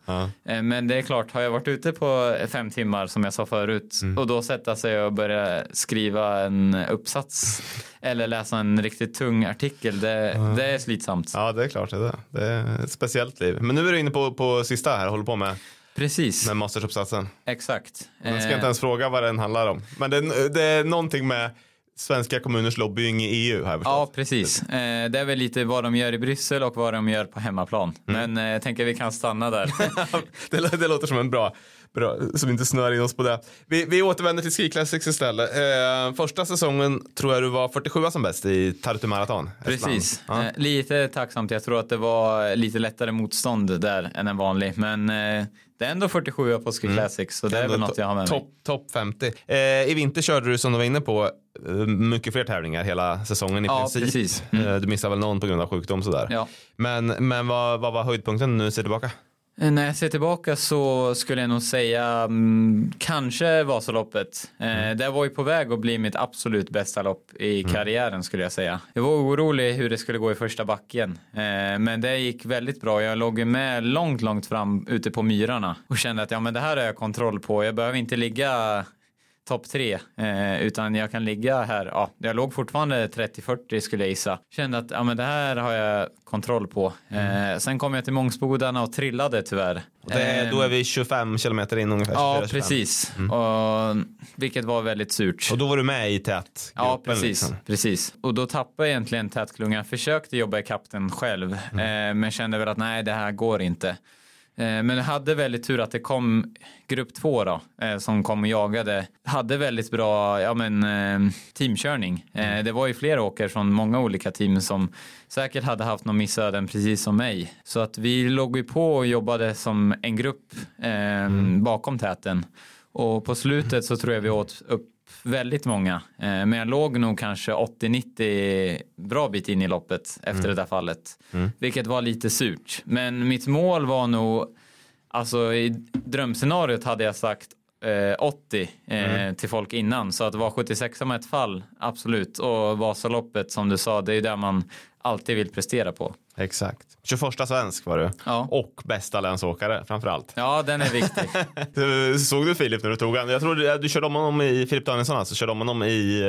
Men det är klart, har jag varit ute på fem timmar som jag sa förut Mm. och då sätta sig och börja skriva en uppsats eller läsa en riktigt tung artikel, det, det är slitsamt. Ja, det är klart. Det är, det. är ett speciellt liv. Men nu är du inne på, på sista här, håller på med, Precis, med mastersuppsatsen. exakt. Jag ska Eh, inte ens fråga vad den handlar om. Men det, är- det är någonting med svenska kommuners lobbying i EU har jag Ja, precis. Eh, det är väl lite vad de gör i Bryssel och vad de gör på hemmaplan. Mm. Men eh, jag tänker vi kan stanna där. [LAUGHS] det låter som en bra, bra som inte snör in oss på det. Vi, vi återvänder till Ski Classics istället. Eh, första säsongen tror jag du var 47 som bäst i Tartu Marathon. Precis. Ja. Eh, lite tacksamt. Jag tror att det var lite lättare motstånd där än en vanlig. Men eh, det är ändå 47 på Ski Classics så det är Mm. Väl något jag har med mig. Topp top 50. Eh, I vinter körde du som du var inne på eh, mycket fler tävlingar hela säsongen i Ja, princip. precis. Mm. Eh, du missade väl någon på grund av sjukdom sådär. Ja. Men, men vad, vad var höjdpunkten nu ser tillbaka? Eh, När jag ser tillbaka så skulle jag nog säga mm, kanske Vasaloppet. Eh, Det var ju på väg att bli mitt absolut bästa lopp i karriären skulle jag säga. Jag var orolig hur det skulle gå i första backen. Eh, Men det gick väldigt bra. Jag låg med långt, långt fram ute på myrarna och kände att ja, men det här har jag kontroll på. Jag behöver inte ligga topp tre, eh, utan jag kan ligga här. Ja, jag låg fortfarande 30-40 skulle jag gissa. Kände att ja, men det här har jag kontroll på. Eh, sen kom jag till Mångsbodarna och trillade tyvärr. Och det, då är vi 25 kilometer in ungefär. Ja, 24-25. precis. Och, vilket var väldigt surt. Och då var du med i tät Ja, precis. Liksom. precis. Och då tappade jag egentligen tätklungan. Försökte jobba i kapten själv, Mm. eh, men kände väl att nej, det här går inte. Eh, men jag hade väldigt tur att det kom grupp två då, eh, som kom och jagade. Hade väldigt bra ja, men, eh, teamkörning. Mm. Det var ju flera åkare från många olika team som säkert hade haft någon missöden precis som mig. Så att vi låg ju på och jobbade som en grupp eh, bakom täten. Och på slutet så tror jag vi åt upp väldigt många. Eh, men jag låg nog kanske 80-90 bra bit in i loppet efter det där fallet. Vilket var lite surt. Men mitt mål var nog, alltså i drömscenariot hade jag sagt 80 eh, till folk innan. Så att vara 76 med ett fall, absolut. Och Vasaloppet som du sa, det är där man alltid vill prestera på. Exakt. 21 svensk var du. Ja. Och bästa länsåkare framför allt. Ja, den är viktig. [LAUGHS] Såg du Filip när du tog han? Jag tror du, du körde om honom i, Filip Danielsson alltså, körde om honom i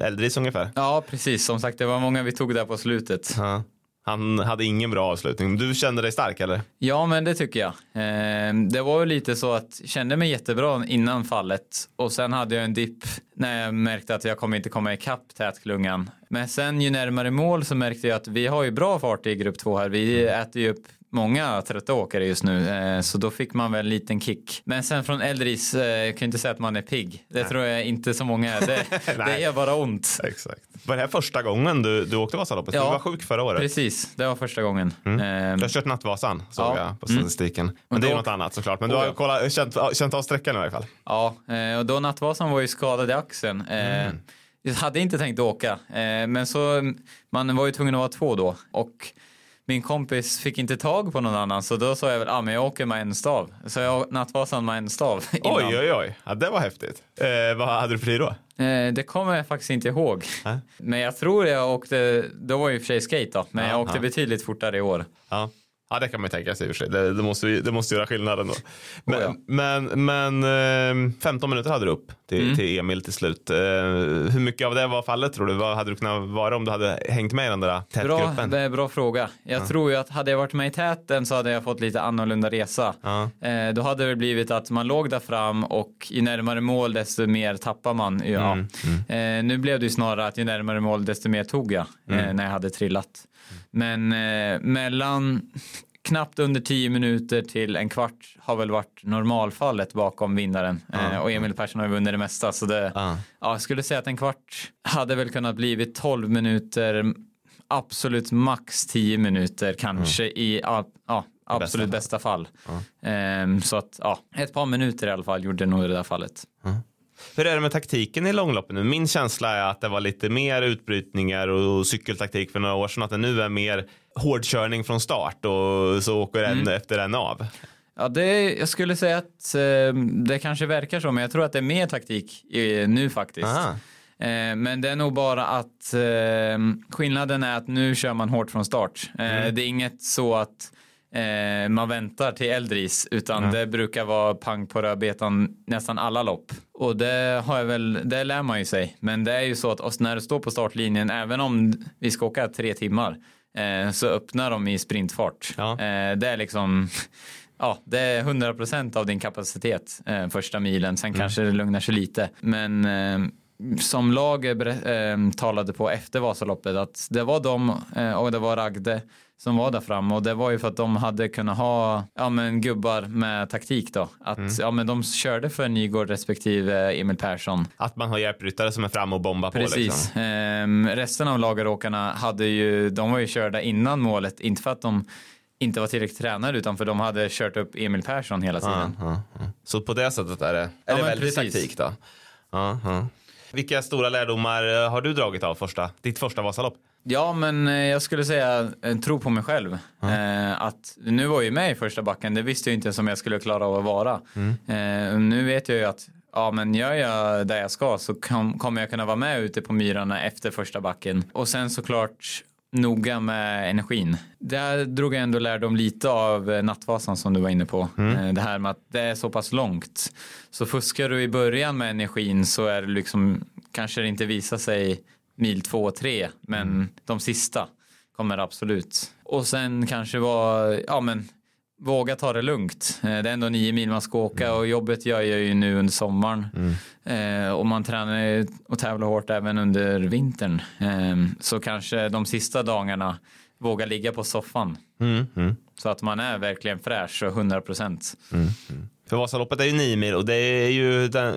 eh, Eldris ungefär. Ja, precis. Som sagt, det var många vi tog där på slutet. Ja. Han hade ingen bra avslutning. Du kände dig stark eller? Ja, men det tycker jag. Eh, det var ju lite så att jag kände mig jättebra innan fallet och sen hade jag en dipp när jag märkte att jag kommer inte komma ikapp tätklungan. Men sen ju närmare mål så märkte jag att vi har ju bra fart i grupp två här. Vi äter ju upp många trötta åkare just nu. Eh, så då fick man väl en liten kick. Men sen från Eldris, eh, jag kan inte säga att man är pigg. Det tror jag inte så många är. Det, [LAUGHS] det är bara ont. Exakt. Var det här första gången du, du åkte Vasaloppet? Ja, du var sjuk förra året. Precis, det var första gången. Mm. du har kört Nattvasan såg ja. jag på mm. statistiken. Mm. Men det är då, något annat såklart. Men du har kollat, känt, känt av sträckan i alla fall. Ja, och då Nattvasan var ju skadad i axeln. Mm. Jag hade inte tänkt åka, eh, men så man var ju tvungen att vara två då och min kompis fick inte tag på någon annan så då sa jag väl, ah, men jag åker med en stav. Så jag Nattvasan med en stav. [LAUGHS] Innan. Oj, oj, oj, ja, det var häftigt. Eh, vad hade du för tid då? Eh, det kommer jag faktiskt inte ihåg. Äh? Men jag tror jag åkte, då var ju för sig skate då, men ja, jag åkte ja. betydligt fortare i år. Ja. Ja, det kan man ju tänka sig i och för sig. Det, det, måste, det måste göra skillnad ändå. Men, oh, ja. men, men 15 eh, minuter hade du upp till, mm. till Emil till slut. Eh, hur mycket av det var fallet tror du? Vad hade du kunnat vara om du hade hängt med i den där tätgruppen? Bra, bra fråga. Jag ja. tror ju att hade jag varit med i täten så hade jag fått lite annorlunda resa. Ja. Eh, då hade det blivit att man låg där fram och ju närmare mål desto mer tappar man. Ja. Mm. Mm. nu blev det ju snarare att ju närmare mål desto mer tog jag mm. när jag hade trillat. Men eh, mellan knappt under tio minuter till en kvart har väl varit normalfallet bakom vinnaren. Ah, eh, och Emil Persson har ju vunnit det mesta. Så det, ah. ja, jag skulle säga att en kvart hade väl kunnat blivit 12 minuter, absolut max 10 minuter kanske mm. i ja, absolut bästa fall. Eh, så att ja, ett par minuter i alla fall gjorde nog det där fallet. Hur är det med taktiken i långloppen nu? Min känsla är att det var lite mer utbrytningar och cykeltaktik för några år sedan. Att det nu är mer hårdkörning från start och så åker en mm. efter en av. Ja, det, jag skulle säga att eh, det kanske verkar så, men jag tror att det är mer taktik nu faktiskt. Eh, men det är nog bara att eh, skillnaden är att nu kör man hårt från start. Mm. Det är inget så att eh, man väntar till Eldris utan mm. det brukar vara pang på rödbetan nästan alla lopp. Och det har jag väl, det lär man ju sig. Men det är ju så att när du står på startlinjen, även om vi ska åka tre timmar, eh, så öppnar de i sprintfart. Ja. Eh, det är liksom [LAUGHS] Ja, det är 100% av din kapacitet eh, första milen. Sen mm. kanske det lugnar sig lite. Men eh, som lag eh, talade på efter Vasaloppet att det var de eh, och det var Ragde som var där framme och det var ju för att de hade kunnat ha ja, men gubbar med taktik då. Att mm. ja, men de körde för Nygård respektive Emil Persson. Att man har hjälpryttare som är framme och bombar Precis. på. Precis. Liksom. Ehm, resten av lagaråkarna hade ju, de var ju körda innan målet, inte för att de inte var tillräckligt tränade utan för de hade kört upp Emil Persson hela tiden. Ah, ah, ah. Så på det sättet är det, är ja, det väldigt precis. taktik då? Vilka stora lärdomar eh, har du dragit av första, ditt första Vasalopp? Ja, men eh, jag skulle säga eh, tro på mig själv. Mm. att nu var jag ju med i första backen, det visste jag inte ens om jag skulle klara av att vara. Mm. nu vet jag ju att ja, men gör jag där jag ska så kom, kommer jag kunna vara med ute på myrarna efter första backen. Och sen såklart noga med energin. Där drog jag ändå lärdom lite av eh, Nattvasan som du var inne på. Mm. Eh, det här med att det är så pass långt. Så fuskar du i början med energin så är det liksom kanske det inte visar sig mil två och tre men mm. de sista kommer absolut. Och sen kanske var, ja men våga ta det lugnt. Eh, det är ändå nio mil man ska åka och jobbet gör jag ju nu under sommaren. Mm. Eh, och man tränar och tävlar hårt även under vintern. Eh, så kanske de sista dagarna våga ligga på soffan. Mm. mm. Så att man är verkligen fräsch och 100 procent. Mm, mm. För Vasaloppet är ju nio mil och det är ju den,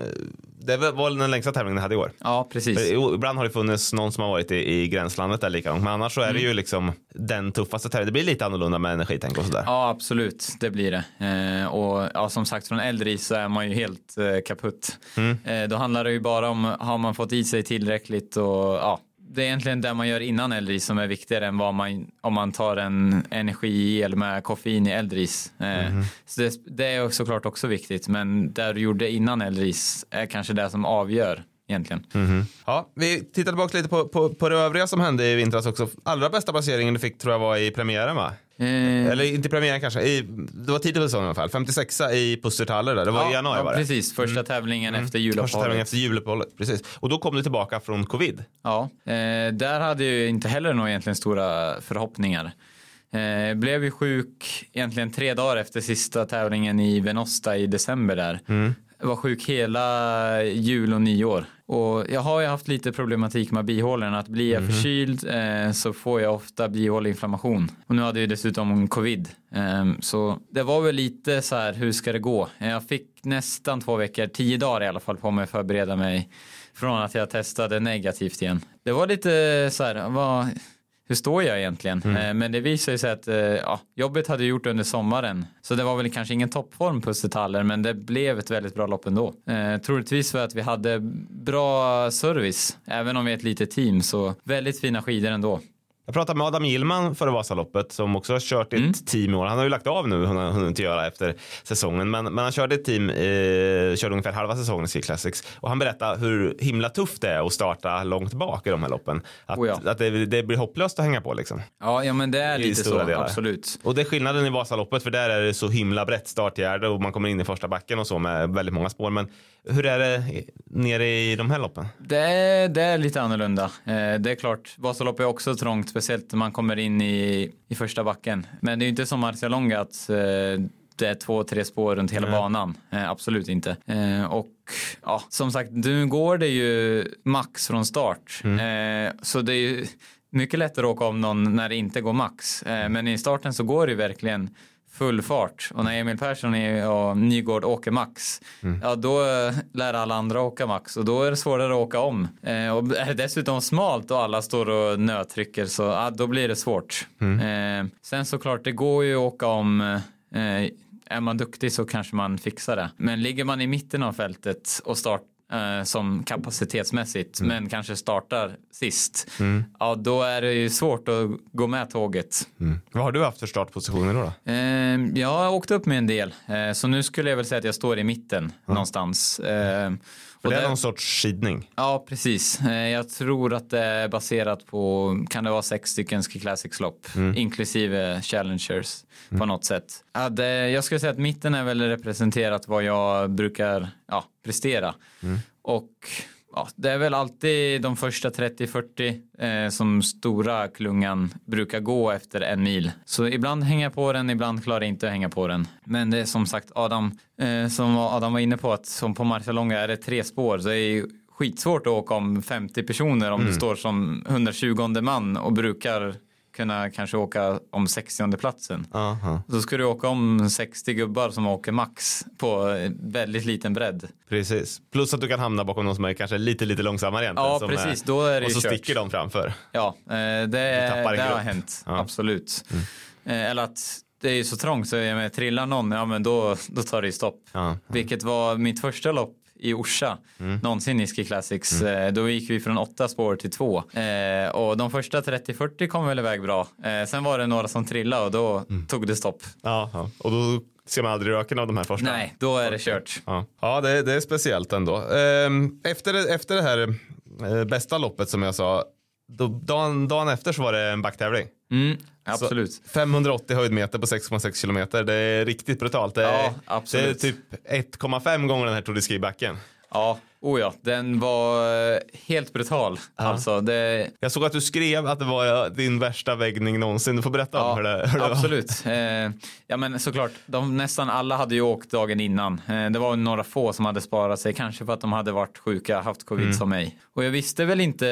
det var den längsta tävlingen ni hade i år. Ja, precis. För ibland har det funnits någon som har varit i, i gränslandet där lika långt, men annars så är mm. det ju liksom den tuffaste tävlingen. Det blir lite annorlunda med energitänk och sådär. Ja, absolut, det blir det. Eh, och ja, som sagt, från Eldris så är man ju helt eh, kaputt. Mm. Eh, då handlar det ju bara om, har man fått i sig tillräckligt och ja, det är egentligen det man gör innan eldris som är viktigare än vad man, om man tar en energigel med koffein i eldris. Mm. så det, det, är såklart också viktigt, men det du gjorde innan eldris är kanske det som avgör egentligen. Mm. Ja, vi tittar tillbaka lite på, på, på det övriga som hände i vintras också. Allra bästa placeringen du fick tror jag var i premiären va? Eh. Eller inte premiären kanske, I, det var tidigt på säsongen i alla fall. 56 i Pustertaller där, det var ja, i januari ja, var det. precis. Första mm. tävlingen mm. efter juluppehållet. Första tävlingen efter juluppehållet, precis. Och då kom du tillbaka från covid. Ja, eh, där hade jag inte heller några egentligen stora förhoppningar. Eh, blev ju sjuk egentligen tre dagar efter sista tävlingen i Venosta i december där. Mm. Var sjuk hela jul och nyår. Och jag har ju haft lite problematik med bihålorna. Att blir jag Mhm. förkyld eh, så får jag ofta bihåleinflammation. Och nu hade jag dessutom covid. Eh, så det var väl lite så här, hur ska det gå? Jag fick nästan två veckor, tio dagar i alla fall på mig att förbereda mig från att jag testade negativt igen. Det var lite så här, vad, hur står jag egentligen? Eh, Men det visade sig att eh, ja, jobbet hade gjort under sommaren. Så det var väl kanske ingen toppform på Östertaller men det blev ett väldigt bra lopp ändå. Eh, troligtvis för att vi hade bra service. Även om vi är ett litet team så väldigt fina skidor ändå. Jag pratade med Adam Gillman före Vasaloppet som också har kört ett Mm. team i år. Han har ju lagt av nu, han har hunnit göra efter säsongen. Men, men han körde ett team, eh, körde ungefär halva säsongen i Ski Classics. Och han berättade hur himla tufft det är att starta långt bak i de här loppen. Att, Oh ja. att det, det blir hopplöst att hänga på liksom. Ja, ja men det är I lite så, delar. absolut. Och det är skillnaden i Vasaloppet för där är det så himla brett startgärde och man kommer in i första backen och så med väldigt många spår. Men hur är det nere i de här loppen? Det är, det är lite annorlunda. Eh, det är klart, Vasaloppet är också trångt, speciellt när man kommer in i, i första backen. Men det är ju inte som Marcialonga att eh, det är två, tre spår runt hela Nej. banan. Eh, absolut inte. Och ja, som sagt, nu går det ju max från start. Eh, så det är ju mycket lättare att åka om någon när det inte går max. Men i starten så går det ju verkligen full fart. Och när Emil Persson och Nygård åker max ja då eh, lär alla andra åka max. Och då är det svårare att åka om. Eh, och är det dessutom smalt och alla står och nötrycker så ja, då blir det svårt. Eh, sen såklart det går ju att åka om eh, är man duktig så kanske man fixar det. Men ligger man i mitten av fältet och start eh, som kapacitetsmässigt men kanske startar sist ja då är det ju svårt att gå med tåget Vad har du haft för startpositioner då? då? Eh, jag har åkt upp med en del, eh, så nu skulle jag väl säga att jag står i mitten någonstans. Eh, För det är någon sorts skidning. Ja, precis. Eh, jag tror att det är baserat på, kan det vara sex stycken Ski Classics-lopp, inklusive Challengers på något sätt. Jag skulle säga att mitten är väl representerat vad jag brukar ja, prestera. Och ja, det är väl alltid de första 30-40 eh, som stora klungan brukar gå efter en mil. Så ibland hänger jag på den, ibland klarar jag inte att hänga på den. Men det är som sagt Adam, eh, som Adam var inne på, att som på Marcialonga är det tre spår, så det är skitsvårt att åka om 50 personer om du står som 120 man och brukar kunna kanske åka om 60 platsen. Aha, Så ska du åka om 60 gubbar som åker max på väldigt liten bredd. precis. Plus att du kan hamna bakom någon som är kanske lite, lite långsammare egentligen. Ja, precis. Då är det Och så kört. sticker de framför. Ja, eh, det, det har hänt. Ja. Mm. Absolut. Eh, Eller att det är ju så trångt så jag menar, trillar någon, ja men då, då tar det ju stopp. Ja. Vilket var mitt första lopp i Orsa Mm. någonsin i Ski Classics. Eh, Då gick vi från åtta spår till två. Eh, och de första 30-40 kom väl iväg bra. Eh, sen var det några som trillade och då Mm. tog det stopp. Ja, ja. Och då ser man aldrig röken av de här första. Nej, då är det kört. Ja, ja det, det är speciellt ändå. Ehm, Efter, efter det här eh, bästa loppet som jag sa, då, dagen, dagen efter så var det en backtävling. Mm, absolut. Så 580 höjdmeter på 6,6 kilometer. Det är riktigt brutalt. Det är, Ja, det är typ 1,5 gånger den här Tour de Ski-backen. Ja, oh ja, den var eh, helt brutal. Alltså, det, Jag såg att du skrev att det var din värsta väggning någonsin. Du får berätta om hur det, hur det var. absolut. Eh, ja men såklart, de, nästan alla hade ju åkt dagen innan. Eh, det var några få som hade sparat sig, kanske för att de hade varit sjuka, haft covid Mm. som mig. Och jag visste väl inte,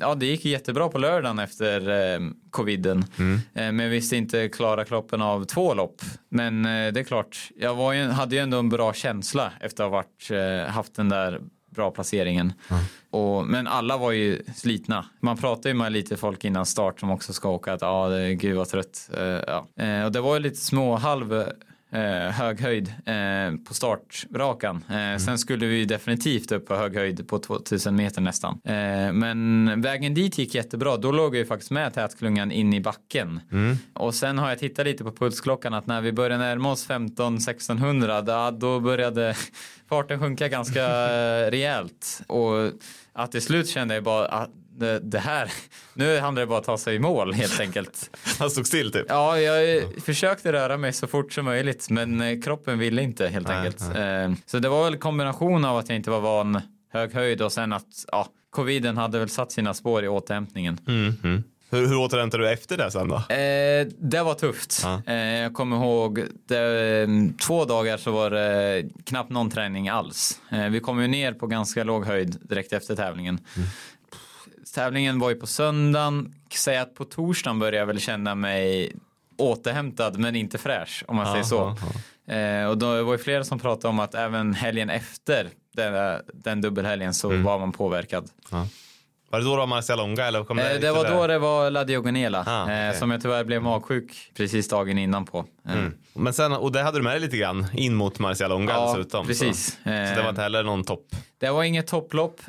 ja det gick jättebra på lördagen efter coviden. Mm. Eh, men jag visste inte klara kroppen av två lopp. Men eh, det är klart, jag ju, hade ju ändå en bra känsla efter att ha varit, eh, haft den där bra placeringen. Och, men alla var ju slitna. Man pratar ju med lite folk innan start som också ska åka att ja, är gud vad trött. Eh, ja. och det var ju lite små halv eh, hög höjd eh, på startrakan. Eh, Sen skulle vi definitivt upp på hög höjd på 2000 meter nästan. Eh, men vägen dit gick jättebra. Då låg jag ju faktiskt med tätklungan in i backen. Och sen har jag tittat lite på pulsklockan att när vi började närma oss 15-1600 då, då började [LAUGHS] farten sjunka ganska eh, rejält. Och att till slut kände jag bara att det, här, [LAUGHS] nu handlar det bara om att ta sig i mål helt enkelt. [LAUGHS] Han stod still typ. Ja, jag försökte röra mig så fort som möjligt men eh, kroppen ville inte helt Nej, enkelt. Eh, Så det var väl en kombination av att jag inte var van hög höjd och sen att ja, coviden hade väl satt sina spår i återhämtningen. Mm, mm. Hur, hur återhämtade du efter det sen då? Eh, det var tufft. Ja. Eh, jag kommer ihåg det, eh, två dagar så var det knappt någon träning alls. Eh, vi kom ju ner på ganska låg höjd direkt efter tävlingen. Mm. Tävlingen var ju på söndagen. Säg att på torsdagen började jag väl känna mig återhämtad men inte fräsch om man säger så. Eh, och då var ju flera som pratade om att även helgen efter den, den dubbelhelgen så Mm. var man påverkad. Var det då du var Marcialonga eller kom Eh, det var då det var La Diogonela Ah, eh, som jag tyvärr blev magsjuk precis dagen innan på. Eh, Mm. Men sen, och det hade du med dig lite grann in mot Marcialonga Ja, dessutom. precis. Så, så det var inte heller någon topp. Det var inget topplopp,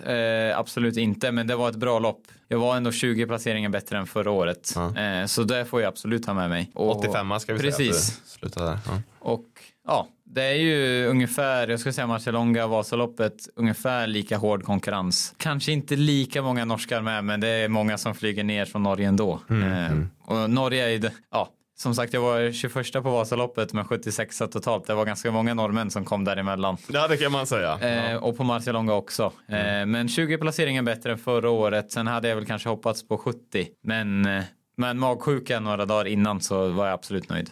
absolut inte, men det var ett bra lopp. Jag var ändå 20 placeringar bättre än förra året, Ja. så det får jag absolut ha med mig. Och, 85 ska vi Precis. säga att du slutade där. Ja. Och ja, det är ju ungefär, jag skulle säga Marcialonga, Vasaloppet, ungefär lika hård konkurrens. Kanske inte lika många norskar med, men det är många som flyger ner från Norge ändå. eh, Och Norge är ju, det- ja, som sagt, jag var 21 på Vasaloppet med 76 totalt. Det var ganska många norrmän som kom däremellan. ja, det kan man säga. Eh, och på Marcialonga också. Eh, men 20 placeringar bättre än förra året. Sen hade jag väl kanske hoppats på 70. Men, eh, men magsjuka några dagar innan så var jag absolut nöjd.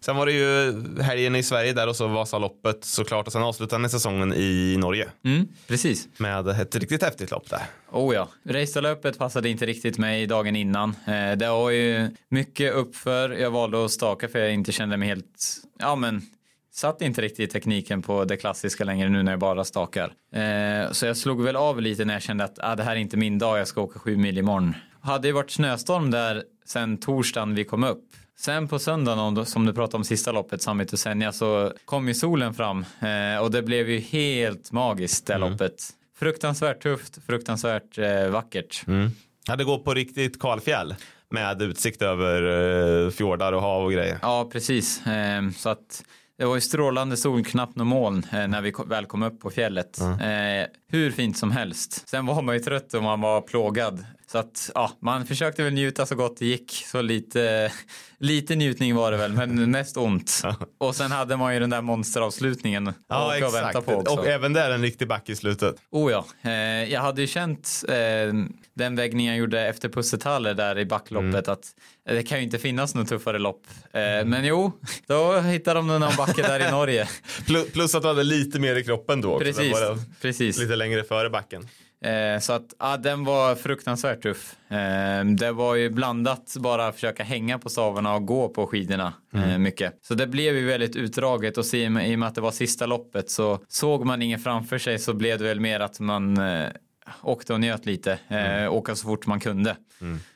Sen var det ju helgen i Sverige där och så Vasaloppet såklart och sen avslutade ni säsongen i Norge Mm, precis. med ett riktigt häftigt lopp där. Oh ja. Racelöpet passade inte riktigt mig dagen innan. Eh, det var ju mycket uppför. Jag valde att staka för jag inte kände mig helt, ja men satt inte riktigt i tekniken på det klassiska längre nu när jag bara stakar. Eh, så jag slog väl av lite när jag kände att ah, det här är inte min dag, jag ska åka sju mil imorgon. Hade ju varit snöstorm där sen torsdagen vi kom upp. Sen på söndagen, som du pratade om sista loppet, Summit och Senja, så kom ju solen fram eh, och det blev ju helt magiskt det loppet. Fruktansvärt tufft, fruktansvärt eh, vackert. Ja, det går på riktigt kalfjäll med utsikt över fjordar och hav och grejer. Ja, precis. Eh, så att det var ju strålande sol, knappt någon moln eh, när vi väl kom upp på fjället. Eh, hur fint som helst. Sen var man ju trött och man var plågad. Så att ja, man försökte väl njuta så gott det gick. Så lite, [LAUGHS] lite njutning var det väl, men [LAUGHS] mest ont. Och sen hade man ju den där monsteravslutningen Ja, och vänta exakt. på också. Och även där en riktig back i slutet. Oh ja, eh, jag hade ju känt eh, den vägningen jag gjorde efter Pussetaller där i backloppet att eh, det kan ju inte finnas något tuffare lopp. Eh, Men jo, [LAUGHS] då hittade de någon backe där i Norge. Plus, att du hade lite mer i kroppen då också. Precis, precis. Lite längre före backen. Eh, så att ja, den var fruktansvärt tuff. Eh, det var ju blandat bara försöka hänga på stavarna och gå på skidorna eh, mycket. Så det blev ju väldigt utdraget och så i och med i och med att det var sista loppet så såg man ingen framför sig så blev det väl mer att man eh, åkte och njöt lite, eh, åka så fort man kunde.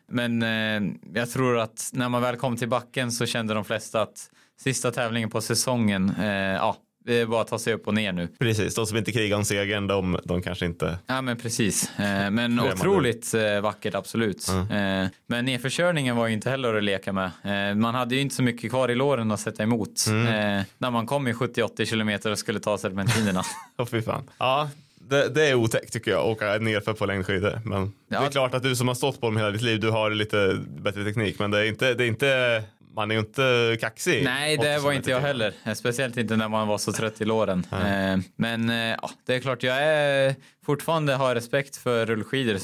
Men eh, jag tror att när man väl kom till backen så kände de flesta att sista tävlingen på säsongen, eh, ja, det är bara att ta sig upp och ner nu. Precis, de som inte krigar om segern, de, de kanske inte... Ja men precis. Eh, men otroligt eh, vackert absolut. Eh, men nedförkörningen var ju inte heller att leka med. Man hade ju inte så mycket kvar i låren att sätta emot. Eh, när man kom i 70-80 kilometer och skulle ta serpentinerna. Åh [LAUGHS] fy fan. Ja, det, det är otäckt tycker jag, åka nerför på längdskidor. Men det är Ja. klart att du som har stått på dem hela ditt liv, du har lite bättre teknik. Men det är inte, det är inte man är ju inte kaxig. Nej, det var inte jag heller. Eh, Speciellt inte när man var så trött i låren. Eh, men eh, ja, det är klart, jag är fortfarande har respekt för rullskidor.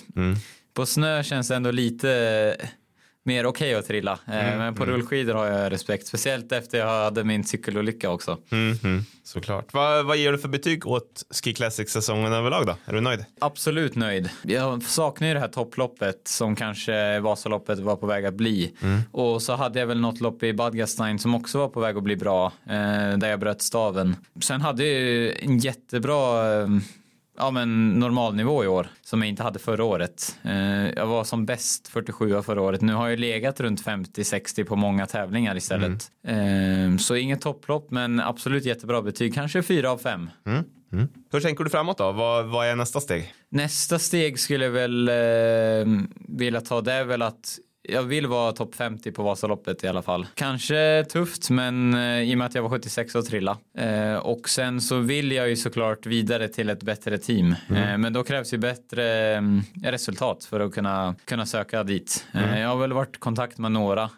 På snö känns det ändå lite mer okej att trilla. Eh, men på rullskidor har jag respekt. Speciellt efter jag hade min cykelolycka också. Mhm, såklart. Vad, vad ger du för betyg åt Ski Classic-säsongen överlag då? Är du nöjd? Absolut nöjd. Jag saknar ju det här topploppet som kanske Vasaloppet var på väg att bli. Och så hade jag väl något lopp i Bad Gastein som också var på väg att bli bra. Eh, där jag bröt staven. Sen hade jag ju en jättebra eh, ja, men normalnivå i år som jag inte hade förra året. Eh, jag var som bäst 47 förra året. Nu har jag legat runt 50-60 på många tävlingar istället. Eh, så inget topplopp men absolut jättebra betyg. Kanske 4 av 5. Hur tänker du framåt då? Vad, vad är nästa steg? Nästa steg skulle jag väl eh, vilja ta det är väl att jag vill vara topp 50 på Vasaloppet i alla fall. Kanske tufft men eh, i och med att jag var 76 och trilla. Eh, och sen så vill jag ju såklart vidare till ett bättre team. Eh, men då krävs ju bättre eh, resultat för att kunna, kunna söka dit. Eh, jag har väl varit i kontakt med några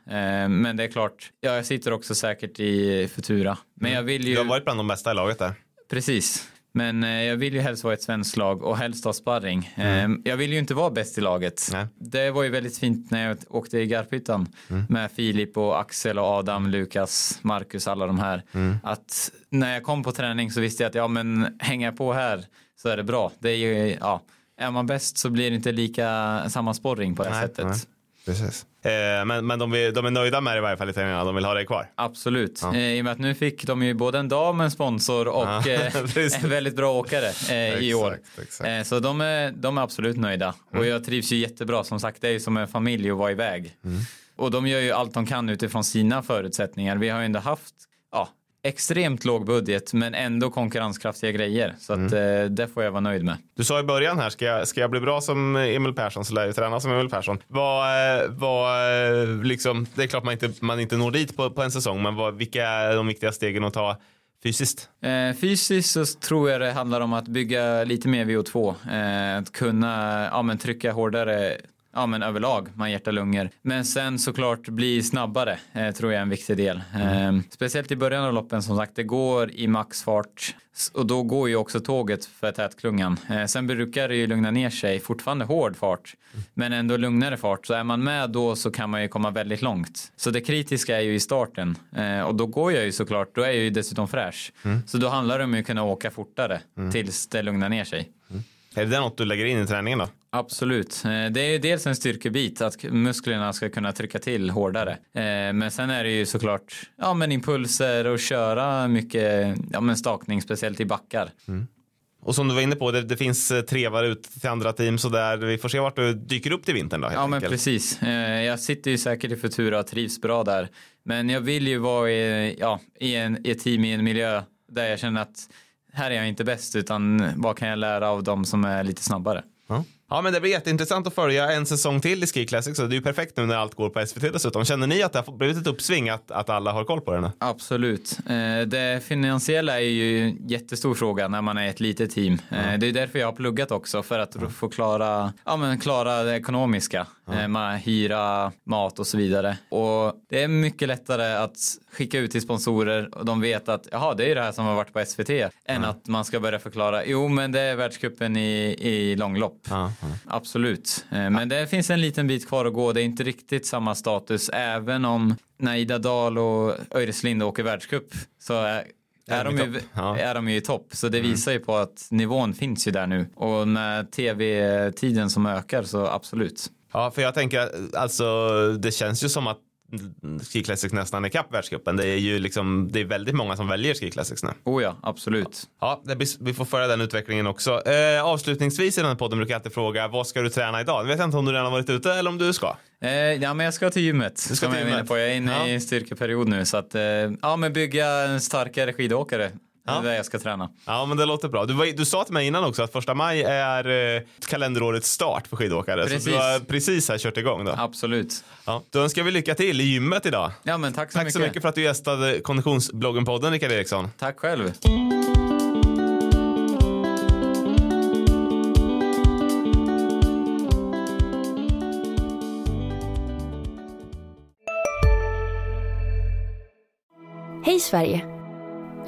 men det är klart, jag sitter också säkert i Futura. Men jag vill ju... Du har varit bland de bästa i laget där. Precis. Men eh, jag vill ju helst vara ett svenskt lag och helst ha sparring. Mm. Eh, jag vill ju inte vara bäst i laget. Nej. Det var ju väldigt fint när jag åkte i Garphyttan Mm. med Filip och Axel och Adam, Lukas, Marcus, alla de här. Mm. Att när jag kom på träning så visste jag att ja, men hänger jag på här så är det bra. Det är ju, ja, är man bäst så blir det inte lika samma sporring på det Nej, sättet. nej. Precis. Eh, men men de, vill, de är nöjda med det i varje fall i träningarna. De vill ha dig kvar. Absolut. Ja. Eh, I och med att nu fick de ju både en dam, en sponsor och Ja, [LAUGHS] eh, en väldigt bra åkare i år. Exakt, så de är, de är absolut nöjda. Och jag trivs ju jättebra. Som sagt, det är ju som en familj att vara iväg. Och de gör ju allt de kan utifrån sina förutsättningar. Vi har ju ändå haft ja, extremt låg budget men ändå konkurrenskraftiga grejer. Så att, eh, det får jag vara nöjd med. Du sa i början här, ska jag, ska jag bli bra som Emil Persson så lär jag träna som Emil Persson. Vad, eh, vad, eh, liksom, det är klart man inte, man inte når dit på, på en säsong, men vad, vilka är de viktiga stegen att ta fysiskt? Eh, fysiskt så tror jag det handlar om att bygga lite mer VO2. Eh, att kunna ja, men trycka hårdare ja, men överlag, man hjärta lungor. Men sen såklart bli snabbare eh, tror jag är en viktig del. Eh, speciellt i början av loppen som sagt, det går i maxfart och då går ju också tåget för tätklungan. Eh, sen brukar det ju lugna ner sig, fortfarande hård fart, men ändå lugnare fart. Så är man med då så kan man ju komma väldigt långt. Så det kritiska är ju i starten eh, och då går jag ju såklart, då är jag ju dessutom fräsch. Så då handlar det om att kunna åka fortare tills det lugnar ner sig. Är det något du lägger in i träningen då? Absolut. Eh, Det är ju dels en styrkebit att musklerna ska kunna trycka till hårdare. Eh, Men sen är det ju såklart ja, men impulser och köra mycket ja, men stakning, speciellt i backar. Och som du var inne på, det, det finns eh, trevar ut till andra team så där. Vi får se vart du dyker upp till vintern då Ja men enkelt. precis. Eh, Jag sitter ju säkert i Futura och trivs bra där. Men jag vill ju vara i, ja, i, en, i ett team i en miljö där jag känner att här är jag inte bäst utan vad kan jag lära av de som är lite snabbare. Ja. Ja, men det blir jätteintressant att följa en säsong till i Ski Classic. Så det är ju perfekt nu när allt går på SVT dessutom. Känner ni att det har blivit ett uppsving att, att alla har koll på det nu? Absolut. Eh, Det finansiella är ju en jättestor fråga när man är ett litet team. Eh, Det är därför jag har pluggat också för att få klara, ja, men klara det ekonomiska. Eh, Med hyra, mat och så vidare. Och det är mycket lättare att skicka ut till sponsorer och de vet att jaha, det är det här som har varit på SVT. Än att man ska börja förklara, jo men det är världscupen i, i långlopp. Ja, Absolut. Eh, Men det finns en liten bit kvar att gå. Det är inte riktigt samma status även om när Ida Dahl och Öreslind åker världscup så är, är, de ju? Ja. är de ju i topp. Så det visar ju på att nivån finns ju där nu. Och med tv-tiden som ökar så absolut. Ja, för jag tänker, alltså det känns ju som att Ski Classic nästan är kapp världscupen. Det är ju liksom, det är väldigt många som väljer Ski Classics nu. Oh ja, absolut. Ja, det blir, vi får följa den utvecklingen också. Eh, avslutningsvis i den här podden brukar jag alltid fråga, vad ska du träna idag? Jag vet inte om du redan har varit ute eller om du ska. Eh, ja, men jag ska till gymmet. ska som till jag är gymmet. på. Jag är inne Ja. i en styrkeperiod nu. Så att, eh, ja, men bygga en starkare skidåkare. Det Ja. är det jag ska träna. Ja, men det låter bra. Du, var, du sa till mig innan också att första maj är eh, kalenderårets start för skidåkare. Så Precis. du har precis här kört igång då. Absolut. Ja. Då önskar vi lycka till i gymmet idag. Ja, men tack så Tack mycket. så mycket för att du gästade Konditionsbloggen-podden, Rickard Eriksson. Tack själv. Hej Sverige!